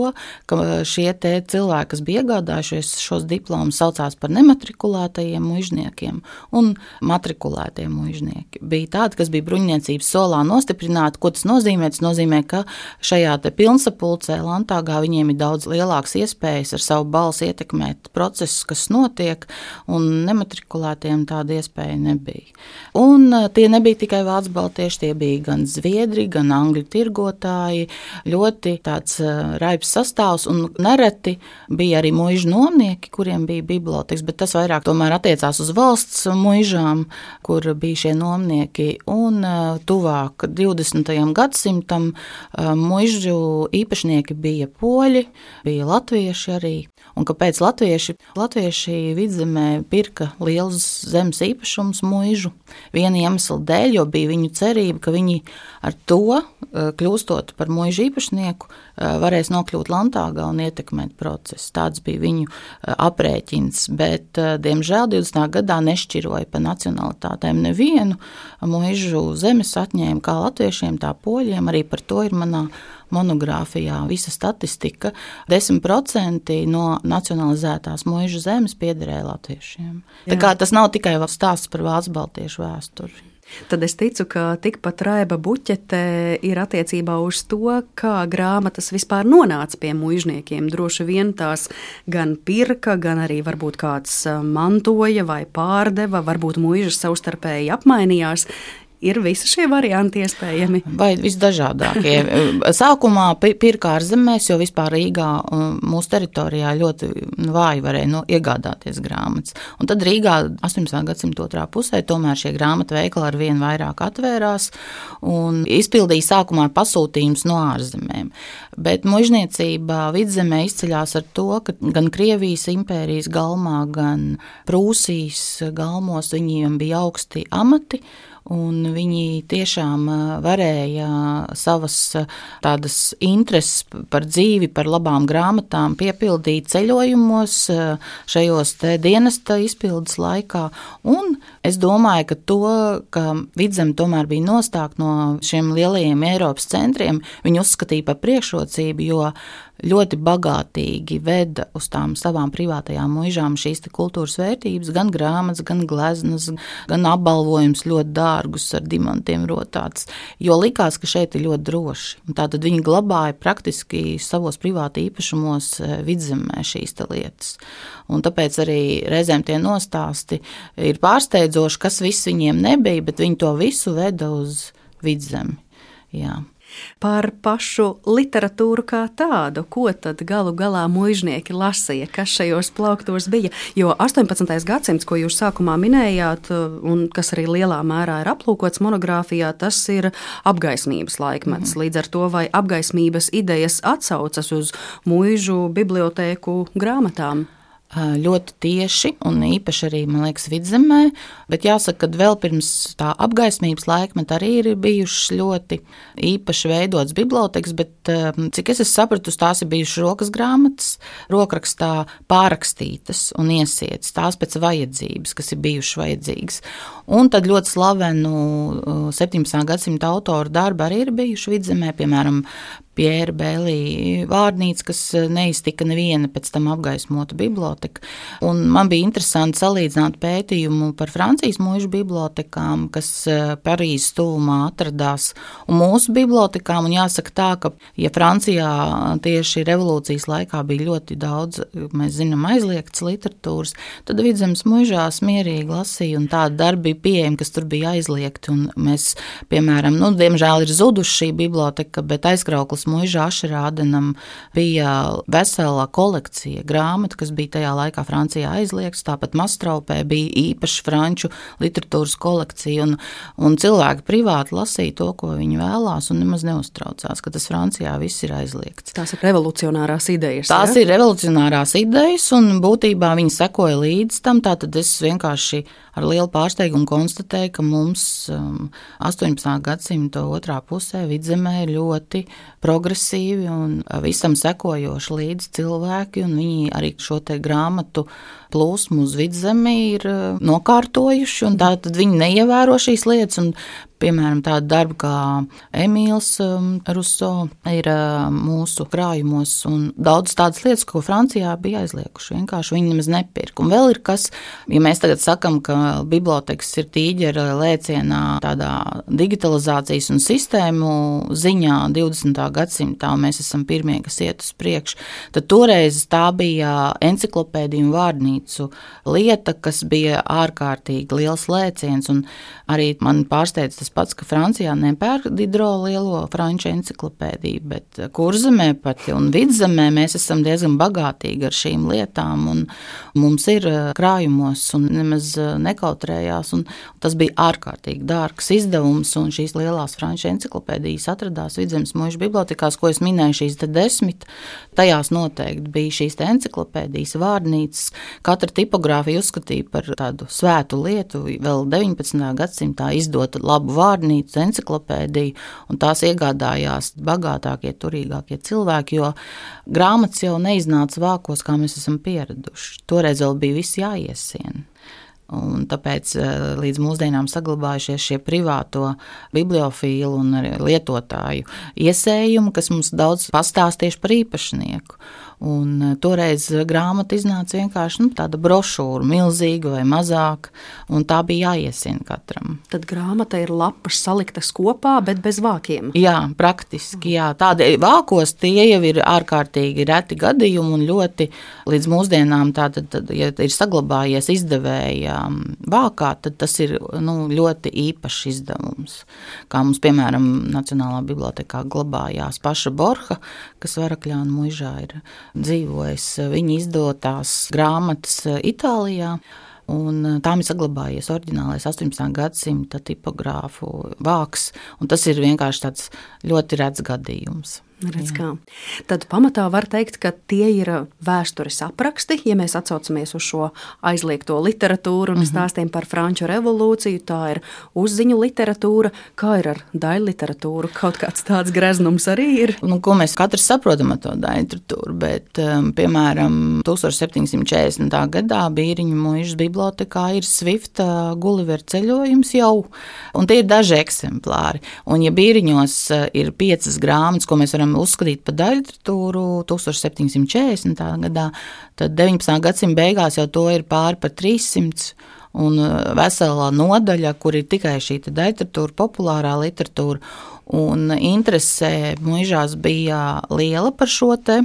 ka šie cilvēki, kas bija iegādāti, iegādājušies šos diplomus, saucās par nematrikulētajiem mužniekiem un matrikulētie mužnieki. Bija tādi, kas bija bruņniecības solā nostiprināti. Ko tas nozīmē? Tas nozīmē, ka šajā pilnsapulcē Lantāgā viņiem ir daudz lielākas iespējas ar savu balsi ietekmēt procesus, kas notiek, un nematrikulētiem tāda iespēja nebija. Un eh, tie nebija tikai vācu baltieši, tie bija gan zviedri, gan angļu tirgotāji, ļoti tāds eh, raips sastāvs, un nereti bija arī mūžnieki muižu nomnieki, kuriem bija bibliotekas, bet tas vairāk attiecās uz valsts muižām, kur bija šie nomnieki. Un tuvāk 20. gadsimtam muižu īpašnieki bija poļi, bija latvieši arī. Un kāpēc latvieši? Latvieši vidzemē pirka liels zemes īpašums muižu. Viena iemesla dēļ, jo bija viņu cerība, ka viņi ar to, kļūstot par muižu īpašnieku, varēs nokļūt Lantāgā un ietekmēt procesu. Tāds bija viņu aprēķins, bet, diemžēl, 20. gadā nešķiroja pa nacionalitātēm nevienu. Muižu zemes atņēma kā latviešiem, tā poļiem. Arī par to ir manā monogrāfijā visa statistika. 10% no nacionalizētās mūža zemes piederēja latviešiem. Jā. Tā kā tas nav tikai stāsts par vācu baltiešu vēsturi. Tad es ticu, ka tikpat raiba buķete ir attiecībā uz to, kā grāmatas vispār nonāca pie mužniekiem. Droši vien tās gan pirka, gan arī varbūt kāds mantoja vai pārdeva, varbūt mūžas savstarpēji apmainījās. Ir visi šie varianti iespējami. Vai visdažādākie. Sākumā pirkā ārzemēs, jo vispār Rīgā mūsu teritorijā ļoti vāji varēja no, iegādāties grāmatas. Un tad Rīgā 18. gadsimta otrā pusē tomēr šie grāmatu veikali ar vien vairāk atvērās un izpildīja sākumā pasūtījumus no ārzemēm. Bet mužniecība vidzemē izceļās ar to, ka gan Krievijas impērijas galmā, gan Prūsijas galmos viņiem bija augsti amati Un viņi tiešām varēja savas tādas intereses par dzīvi, par labām grāmatām piepildīt ceļojumos, šajos dienesta izpildes laikā. Un es domāju, ka to, ka vidzem tomēr bija nostākt no šiem lielajiem Eiropas centriem, viņi uzskatīja par priekšrocību, jo ļoti bagātīgi veda uz tām savām privātajām mūžām šīs kultūras vērtības, gan grāmatas, gan gleznas, gan apbalvojums ļoti dārgus ar dimantiem rotāts, jo likās, ka šeit ir ļoti droši. Tātad viņi glabāja praktiski savos privāti īpašumos eh, vidzemē šīs lietas. Un tāpēc arī reizēm tie nostāsti ir pārsteidzoši, kas viss viņiem nebija, bet viņi to visu veda uz vidzemi. Jā par pašu literatūru kā tādu. Ko tad galu galā mužnieki lasīja, kas šajos plauktos bija? Jo 18. gadsimts, ko jūs sākumā minējāt, un kas arī lielā mērā ir aplūkots monogrāfijā, tas ir apgaismības laikmets. Mm. Līdz ar to vai apgaismības idejas atsaucas uz mūžu bibliotēku grāmatām? Ļoti tieši un īpaši arī, man liekas, vidzemē. Bet jāsaka, ka vēl pirms tā apgaismības laikmeta arī ir bijušas ļoti īpaši veidotas bibliotekas, bet cik es sapratu, tās ir bijušas rokas grāmatas, rokrakstā pārakstītas un iesietas, tās pēc vajadzības, kas ir bijušas vajadzīgas. Un tad ļoti slavenu 17. gadsimta autoru darbu arī ir bijuši vidzemē, piemēram, Pjēra Bēlī vārnīca, kas eh, neiztika neviena pēc tam apgaismota biblioteka. Un man bija interesanti salīdzināt pētījumu par Francijas mūžu bibliotekām, kas eh, Parīzes tuvumā atradās, un mūsu bibliotekām. Un jāsaka tā, ka, ja Francijā tieši revolūcijas laikā bija ļoti daudz, mēs zinām, aizliegts literatūras, tad vidzemes mūžās mierīgi lasīja, un tāda darba bija pieejama, kas tur bija aizliegti. Mēs, piemēram, nu, diemžēl ir zuduši šī biblioteka, bet aizkrauklis Mūža Ašerādenam bija vesela kolekcija grāmatu, kas bija tajā laikā Francijā aizliegts. Tāpat Mastraupē bija īpaša franču literatūras kolekcija, un, un cilvēki privāti lasīja to, ko viņi vēlās, un nemaz neuztraucās, ka tas Francijā viss ir aizliegts. Tās ir revolucionārās idejas. Tās ja? ir revolucionārās idejas, un būtībā viņi sekoja līdz tam. Tātad es vienkārši ar lielu pārsteigumu konstatēju, ka mums 18. Um, gadsimta otrā pusē vidzemē ir ļoti progresīvi un visam sekojoši līdz cilvēki, un viņi arī šo te grāmatu plūsmu uz vidzemi ir uh, nokārtojuši, un tā tad viņi neievēro šīs lietas, un Piemēram, tāda darba kā Emīls um, Ruso ir uh, mūsu krājumos, un daudz tādas lietas, ko Francijā bija aizliekuši. Vienkārši viņi nemaz nepirka. Un vēl ir kas, ja mēs tagad sakam, ka bibliotekas ir tīģera lēcienā tādā digitalizācijas un sistēmu ziņā 20. gadsimtā, un mēs esam pirmie, kas iet uz priekšu, tad toreiz tā bija enciklopēdija un vārnīcu lieta, kas bija ārkārtīgi liels lēciens, un arī man pārsteidz tas tas pats, ka Francijā nepērk Didro lielo franču enciklopēdiju, bet kurzemē pat un vidzemē mēs esam diezgan bagātīgi ar šīm lietām, un mums ir eh, krājumos un nemaz eh, nekautrējās, un tas bija ārkārtīgi dārgs izdevums, un šīs lielās franču enciklopēdijas atradās Vidzemes mūža bibliotekās, ko es minēju, šīs desmit, tajās noteikti bija šīs enciklopēdijas vārnīcas, katra tipogrāfija uzskatīja par tādu svētu lietu, vēl 19. gadsimtā izdot labu vārnīcu, enciklopēdiju, un tās iegādājās bagātākie, turīgākie cilvēki, jo grāmatas jau neiznāca vākos, kā mēs esam pieraduši. Toreiz vēl bija viss jāiesien. Un tāpēc eh, līdz mūsdienām saglabājušies šie privāto bibliofīlu un lietotāju iesējumi, kas mums daudz pastāst tieši par īpašnieku. Un eh, toreiz grāmata iznāca vienkārši nu, tāda brošūra, milzīga vai mazāka, un tā bija jāiesina katram. Tad grāmata ir lapas saliktas kopā, bet bez vākiem. Jā, praktiski. Jā. Tādi vākos tie jau ir ārkārtīgi reti gadījumi un ļoti līdz mūsdienām, tātad, tad, ja ir saglabājies izdevēja vākā, tad tas ir nu, ļoti īpašs izdevums. Kā mums, piemēram, Nacionālā bibliotekā glabājās paša Borha, kas Varakļāna mužā ir dzīvojis viņa izdotās grāmatas Itālijā. Un tām ir saglabājies oriģinālais 18. gadsimta tipogrāfu vāks, tas ir vienkārši ļoti rets gadījums. Redz, Tad pamatā var teikt, ka tie ir vēstures apraksti. Ja mēs atcaucamies uz šo aizliegto literatūru un mm -hmm. stāstiem par Franču revolūciju, tā ir uzziņu literatūra. Kā ir ar daļu literatūru? Kaut kāds tāds greznums arī ir. Nu, ko mēs katrs saprotam ar to daļu literatūru, bet, um, piemēram, 1740. gadā Bīriņu mūžas bibliotekā ir Swifta Gulliver ceļojums jau, un tie ir daži eksemplāri. Un, ja Bīriņos uh, ir piecas grāmatas, ko mēs varam varam uzskatīt par daļliteratūru 1740. gadā, tad 19. gadsimta beigās jau to ir pāri par 300 un uh, vesela nodaļa, kur ir tikai šī literatūra, populārā literatūra. Un interese mūžās bija liela par šo te,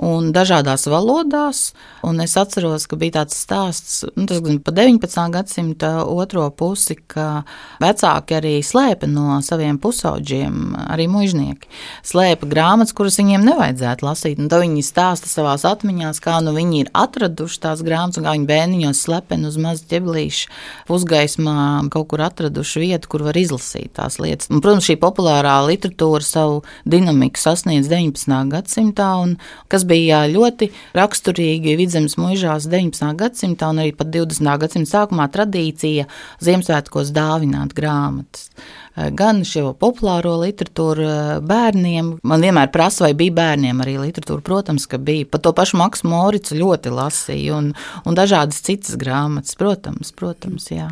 un dažādās valodās. Un es atceros, ka bija tāds stāsts, nu, tas gan pa 19. gadsimta otro pusi, ka vecāki arī slēpa no saviem pusauģiem, arī mužnieki. Slēpa grāmatas, kuras viņiem nevajadzētu lasīt. Un tad viņi stāsta savās atmiņās, kā nu viņi ir atraduši tās grāmatas, un kā viņi bērniņos slepeni uz mazu ķeblīšu pusgaismā kaut kur atraduši vietu, kur var izlasīt tās lietas. Un, protams, šī populārā populārā literatūra savu dinamiku sasniedz 19. gadsimtā, un kas bija ļoti raksturīgi vidzemes mūžās 19. gadsimtā un arī pat 20. gadsimta sākumā tradīcija Ziemassvētkos dāvināt grāmatas. Eh, gan šo populāro literatūru eh, bērniem. Man vienmēr prasa, vai bija bērniem arī literatūra. Protams, ka bija. Pat to pašu Maksu Moricu ļoti lasīju, un, un dažādas citas grāmatas, protams, protams, jā.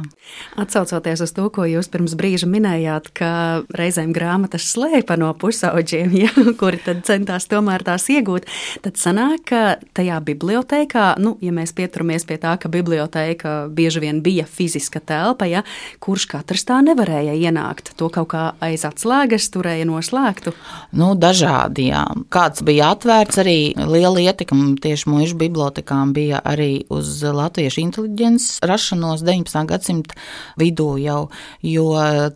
Atsaucoties uz to, ko jūs pirms brīža minējāt, ka reizēm grāmatas slēpa no pusauģiem, ja, kuri centās tomēr tās iegūt, tad sanāk, ka tajā bibliotekā, nu, ja mēs pieturamies pie tā, ka biblioteka bieži vien bija fiziska telpa, ja, kurš katrs tā nevarēja ienākt slēgt? To kaut kā aiz atslēgas turēja noslēgtu? Nu, dažādi, jā. Kāds bija atvērts, arī liela ietekme tieši mūža bibliotekām bija arī uz latviešu inteliģences rašanos 19. gadsimta vidū jau, jo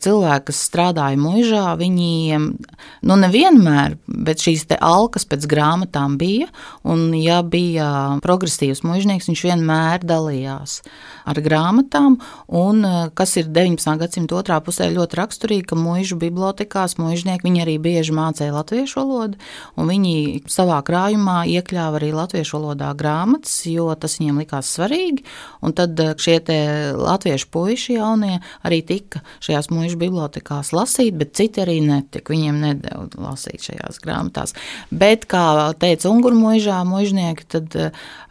cilvēki, kas strādāja mūžā, viņi viņiem, nu nevienmēr, bet šīs te alkas pēc grāmatām bija, un ja bija progresīvs mužnieks, viņš vienmēr dalījās ar grāmatām, un kas ir 19. gadsimta otrā pusē ļoti raksturīgi, ka mužu bibliotekās mužnieki viņi arī bieži mācīja latviešu valodu, un viņi savā krājumā iekļāva arī latviešu valodā grāmatas, jo tas viņiem likās svarīgi, un tad šie te latviešu puiši jaunie arī tika šajās mužu bibliotekās lasīt, bet citi arī netika, viņiem nedēļa lasīt šajās grāmatās. Bet, kā teica Unguru mūžā, mūžnieki, tad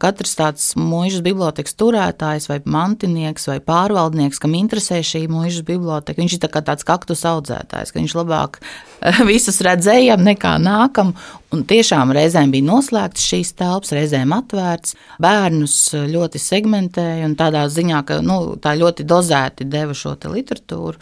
katrs tāds mūžas bibliotekas turētājs vai mantinieks vai pārvaldnieks, kam interesē šī mūžas biblioteka, viņš ir tā kā tāds kaktus audzētājs, ka viņš labāk visus redzējām nekā nākam. Un tiešām reizēm bija noslēgts šīs telpas, reizēm atvērts. Bērnus ļoti segmentēja un tādā ziņā, ka nu, tā ļoti dozēti deva šo literatūru.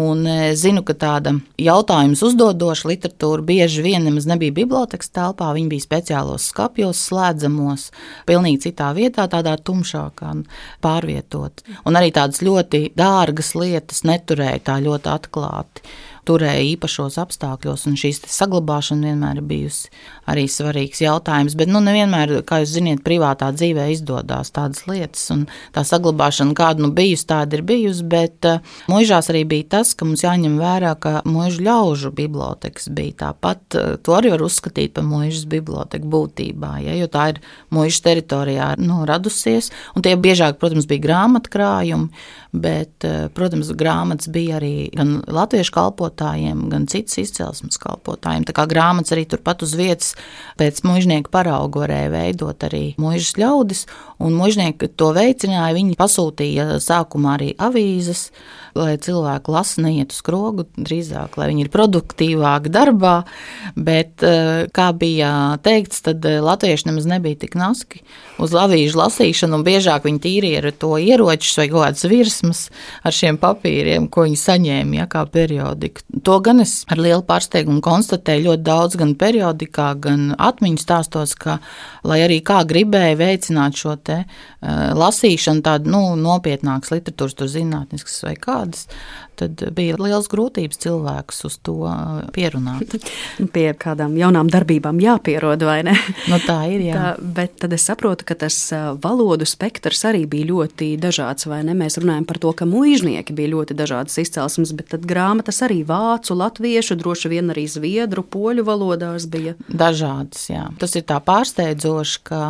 Un e, zinu, ka tāda jautājums uzdodoša literatūra bieži vien nemaz nebija bibliotekas telpā, viņi bija speciālos skapjos, slēdzamos, pilnīgi citā vietā, tādā tumšākā pārvietot. Un arī tādas ļoti dārgas lietas neturēja tā ļoti atklāti turēja īpašos apstākļos, un šīs saglabāšana vienmēr ir bijusi arī svarīgs jautājums. Bet, nu, nevienmēr, kā jūs zināt, privātā dzīvē izdodas tādas lietas, un tā saglabāšana, kāda nu bijusi, tāda ir bijusi. Bet uh, mūžās arī bija tas, ka mums jāņem vērā, ka mūžu ļaužu bibliotekas bija tāpat. Uh, to arī var uzskatīt par mūžas biblioteku būtībā, ja, jo tā ir mūžas teritorijā nu, radusies, un tie biežāk, protams, bija grāmatkrājumi, bet, uh, protams, grāmatas bija arī gan latviešu kalpotājiem, gan citas izcelsmes kalpotājiem. Tā kā grāmatas arī turpat uz vietas pēc mužnieka parauga varēja veidot arī mužas ļaudis, un mužnieki to veicināja. Viņi pasūtīja sākumā arī avīzes, lai cilvēki lasa neiet uz skrogu, drīzāk, lai viņi ir produktīvāki darbā, bet, eh, kā bija teikts, tad eh, latvieši nemaz nebija tik naski uz avīžu lasīšanu, un biežāk viņi tīrīja ar to ieročus vai kaut kādas virsmas ar šiem papīriem, ko viņi saņēma, ja, kā periodiku. To gan es ar lielu pārsteigumu konstatēju ļoti daudz gan periodikā, gan atmiņu stāstos, ka, lai arī kā gribēja veicināt šo te uh, lasīšanu, tādu nu, nopietnākas literatūras, tur zinātniskas vai kādas, tad bija liels grūtības cilvēkus uz to pierunāt. Pie kādām jaunām darbībām jāpierod, vai ne? Nu, tā ir, jā. Tā, bet tad es saprotu, ka tas valodu spektrs arī bija ļoti dažāds, vai ne? Mēs runājam par to, ka muīžnieki bija ļoti dažādas izcelsmes, bet tad grāmatas arī vācu, latviešu, droši vien arī zviedru, poļu valodās bija. Dažādas, jā. Tas ir tā pārsteidzoši, ka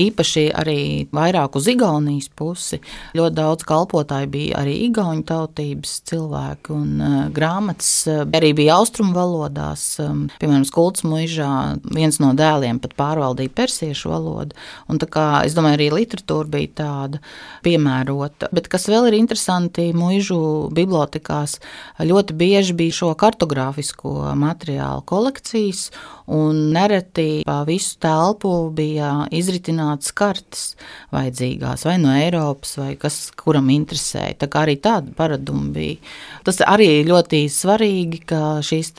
īpaši arī vairāk uz Igaunijas pusi ļoti daudz kalpotāju bija arī igauņu tautības cilvēki cilvēki. Un, uh, grāmatas uh, arī bija austrumu valodās. Um, piemēram, Skults Mūžā viens no dēliem pat pārvaldīja persiešu valodu. Un, kā, es domāju, arī literatūra bija tāda piemērota. Bet kas vēl ir interesanti, mūžu bibliotekās ļoti bieži bija šo kartogrāfisko materiālu kolekcijas un nereti pa visu telpu bija izritināts kartes vajadzīgās, vai no Eiropas, vai kas kuram interesēja. Tā kā arī tāda paraduma bija. Tas arī ļoti svarīgi, ka šīs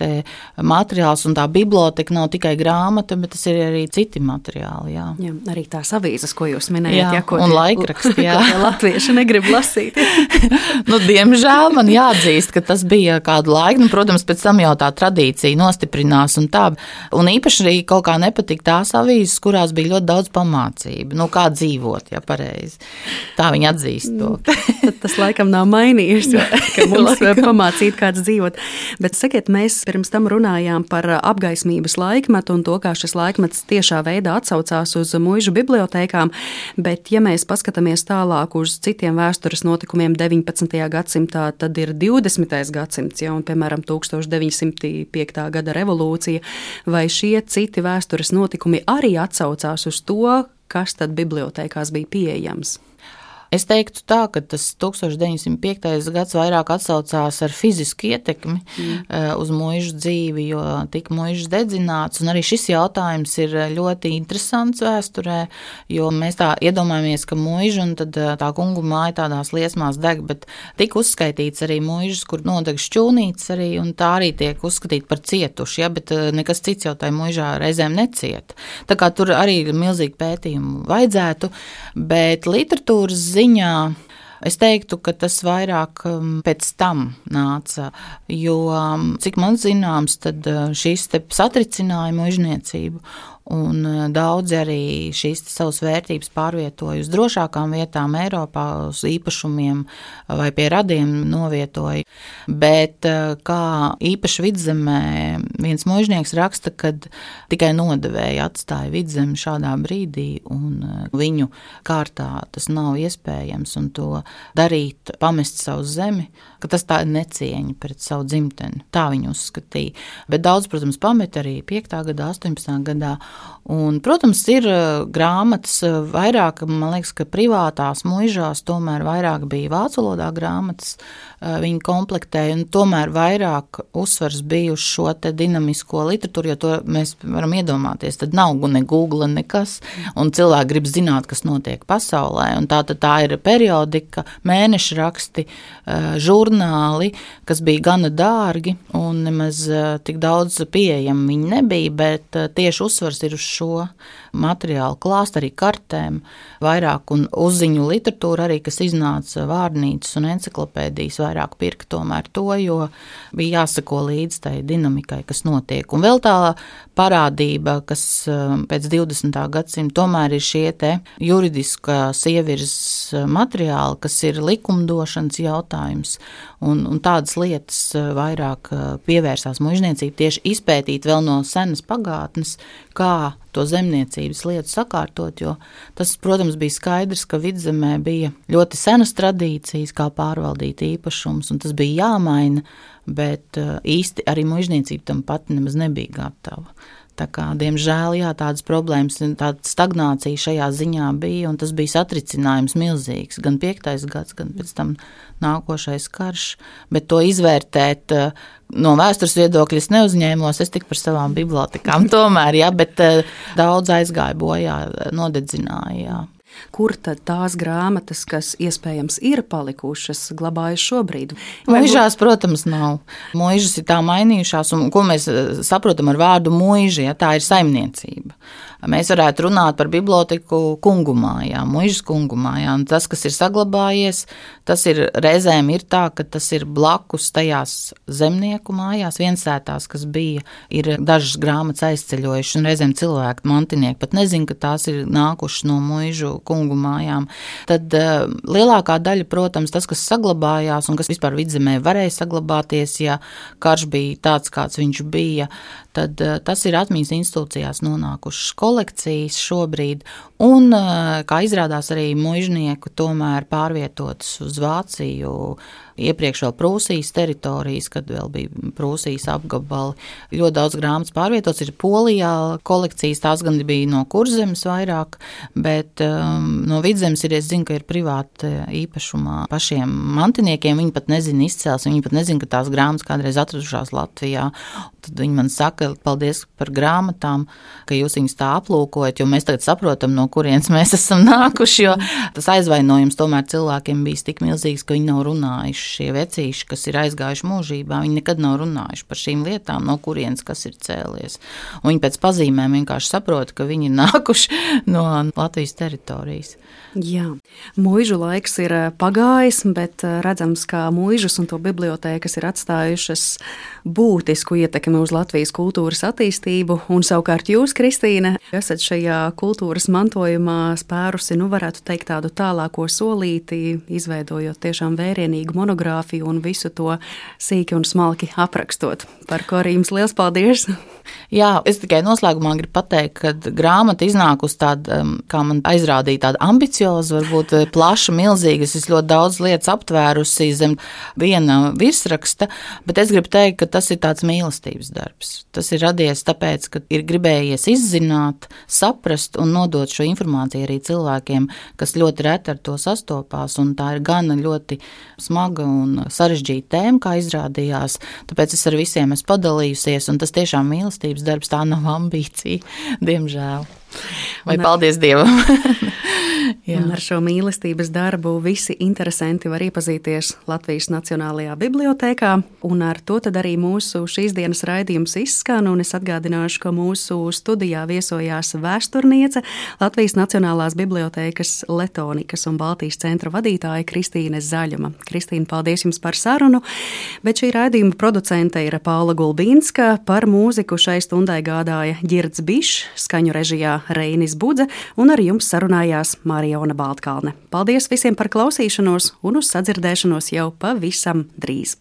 materiāls un tā biblioteka nav tikai grāmata, bet tas ir arī citi materiāli. Jā, jā arī tās avīzes, ko jūs minējāt, jā, ja, ko un laikraksti, jā. latvieši negrib lasīt. nu, diemžēl man jāatzīst, ka tas bija kādu laiku, nu, protams, pēc tam jau tā tradīcija nostiprinās un tā. Un īpaši arī kaut kā nepatika tās avīzes, kurās bija ļoti daudz pamācību. Nu, kā dzīvot, ja pareizi. Tā viņi atzīst to. Tas laikam nav mainījies, mums pamācīt, kāds dzīvot. Bet sakiet, mēs pirms tam runājām par apgaismības laikmetu un to, kā šis laikmets tiešā veidā atsaucās uz mūžu bibliotekām. Bet, ja mēs paskatāmies tālāk uz citiem vēstures notikumiem 19. gadsimtā, tad ir 20. gadsimts, ja, un, piemēram, 1905. gada revolūcija vai šie citi vēstures notikumi arī atsaucās uz to, kas tad bibliotekās bija pieejams. Es teiktu tā, ka tas 1905. gads vairāk atsaucās ar fizisku ietekmi mm. Eh, uz mūža dzīvi, jo tika mūžs dedzināts. Un arī šis jautājums ir ļoti interesants vēsturē, jo mēs tā iedomājamies, ka mūža un eh, tā kungu māja tādās liesmās deg, bet tika uzskaitīts arī mūžs, kur nodeg šķūnītes arī, un tā arī tiek uzskatīta par cietuši, ja, bet eh, nekas cits jau tajā mūžā reizēm necieta. Tā kā tur arī milzīgi pētījumu vajadzētu, bet literatūras ziņā ziņā Es teiktu, ka tas vairāk um, pēc tam nāca, jo, um, cik man zināms, tad uh, šīs satricināja mužniecību Un e, daudzi arī šīs savas vērtības pārvietoja uz drošākām vietām, Eiropā, uz īpašumiem vai pie radiem novietoja. Bet e, kā īpaši vidzemē, viens mūžnieks raksta, ka tikai nodevēja atstāja vidzemi šādā brīdī, un viņu kārtā tas nav iespējams, un to darīt, pamest savu zemi, ka tas tā ir necieņa pret savu dzimteni. Tā viņi uzskatīja. Bet daudz, protams, pamet arī 5. gadā, 18. gadā. Un, protams, ir uh, grāmatas uh, vairāk, man liekas, ka privātās mūžās tomēr vairāk bija vācu valodā grāmatas, uh, viņi komplektēja, un tomēr vairāk uzsvars bija uz šo te dinamisko literatūru, jo to mēs varam iedomāties, tad nav ne Google, nekas, un cilvēki grib zināt, kas notiek pasaulē, un tā tad tā ir periodika, mēneša raksti, žurnāli, kas bija gana dārgi, un nemaz tik daudz pieejami viņi nebija, bet tieši uzsvars ir uz šo materiālu klāstu, arī kartēm, vairāk un uzziņu literatūru arī, kas iznāca vārnīcas un enciklopēdijas, vairāk pirka tomēr to, jo bija jāsako līdz tai dinamikai, kas notiek. Un vēl tā parādība, kas um, pēc 20. gadsimta tomēr ir šie te juridiskās ievirzes materiāli, kas ir likumdošanas jautājums, un, un tādas lietas uh, vairāk uh, pievērsās mužniecība tieši izpētīt vēl no senas pagātnes, kā to zemniecības lietu sakārtot, jo tas, protams, bija skaidrs, ka vidzemē bija ļoti senas tradīcijas, kā pārvaldīt īpašumus, un tas bija jāmaina, bet uh, īsti arī mužniecība tam pati nemaz nebija gatava. Tā kā, diemžēl, jā, tādas problēmas, tāda stagnācija šajā ziņā bija, un tas bija satricinājums milzīgs. Gan piektais gads, gan pēc tam nākošais karš. Bet to izvērtēt eh, no vēstures viedokļa neuzņēmos, es tik par savām bibliotekām tomēr, jā, bet eh, daudz aizgāja bojā, nodedzināja. Jā. Kur tad tās grāmatas, kas iespējams ir palikušas, glabājas šobrīd? Mūžās, protams, nav. Mūžas ir tā mainījušās, un ko mēs eh, saprotam ar vārdu mūža, ja tā ir saimniecība mēs varētu runāt par biblioteku kungu mājām, mužas kungu mājām. Tas, kas ir saglabājies, tas ir reizēm ir tā, ka tas ir blakus tajās zemnieku mājās, viensētās, kas bija, ir dažas grāmatas aizceļojušas, un reizēm cilvēki, mantinieki pat nezin, ka tās ir nākušas no mužu kungu mājām. Tad uh, lielākā daļa, protams, tas, kas saglabājās un kas vispār vidzemē varēja saglabāties, ja karš bija tāds, kāds viņš bija, tad uh, tas ir atmiņas institūcijās nonākušas kolekcijas šobrīd, un, kā izrādās, arī mužnieku tomēr pārvietotas uz Vāciju iepriekš vēl Prūsijas teritorijas, kad vēl bija Prūsijas apgabali. Ļoti daudz grāmatas pārvietots ir Polijā kolekcijas, tās gan bija no kurzemes vairāk, bet um, no vidzemes ir, es zinu, ka ir privāti īpašumā pašiem mantiniekiem, viņi pat nezina izcels, viņi pat nezina, ka tās grāmatas kādreiz atradušās Latvijā. Tad viņi man saka, paldies par grāmatām, ka jūs viņus tā aplūkojat, jo mēs tagad saprotam, no kurienes mēs esam nākuši, jo tas aizvainojums tomēr cilvēkiem bijis tik milzīgs, ka viņi nav runājuši šie vecīši, kas ir aizgājuši mūžībā, viņi nekad nav runājuši par šīm lietām, no kurienes kas ir cēlies. Un viņi pēc pazīmēm vienkārši saprot, ka viņi ir nākuši no Latvijas teritorijas. Jā, mūžu laiks ir eh, pagājis, bet eh, redzams, ka mūžas un to bibliotēkas ir atstājušas būtisku ietekmi uz Latvijas kultūras attīstību. Un savukārt jūs, Kristīne, esat šajā kultūras mantojumā spērusi, nu, varētu teikt, tādu tālāko solīti, izveidojot tiešām vērienīgu monogrāfiju un visu to sīki un smalki aprakstot. Par ko arī jums liels paldies! Jā, es tikai noslēgumā gribu pateikt, ka grāmata iznākusi tāda, um, kā man aizrādīja, tāda ambicioza, varbūt uh, plaša, milzīga. Es ļoti daudz lietas aptvērusi zem viena virsraksta, bet es gribu teikt, ka tas ir tāds mīlestības darbs. Tas ir radies tāpēc, ka ir gribējies izzināt, saprast un nodot šo informāciju arī cilvēkiem, kas ļoti reti ar to sastopās, tā ir gana ļoti smaga un sarežģīta tēma, kā izrādījās. Tāpēc es ar visiem esmu padalījusies, un tas tiešām mīlestības darbs, tā nav ambīcija, diemžēl. Vai un paldies Dievam! un ar šo mīlestības darbu visi interesanti var iepazīties Latvijas Nacionālajā bibliotekā, un ar to arī mūsu šīs dienas raidījums izskan, un es atgādināšu, ka mūsu studijā viesojās vēsturniece Latvijas Nacionālās bibliotekas Letonikas un Baltijas centra vadītāja Kristīne Zaļuma. Kristīne, paldies jums par sarunu, bet šī raidījuma producente ir Paula Gulbīnska, par mūziku šai stundai gādāja Girds Bišs, skaņu režijā Reinis Budze, un ar jums sarunājās Marijona Baltkalne. Paldies visiem par klausīšanos un uz sadzirdēšanos jau pavisam drīz!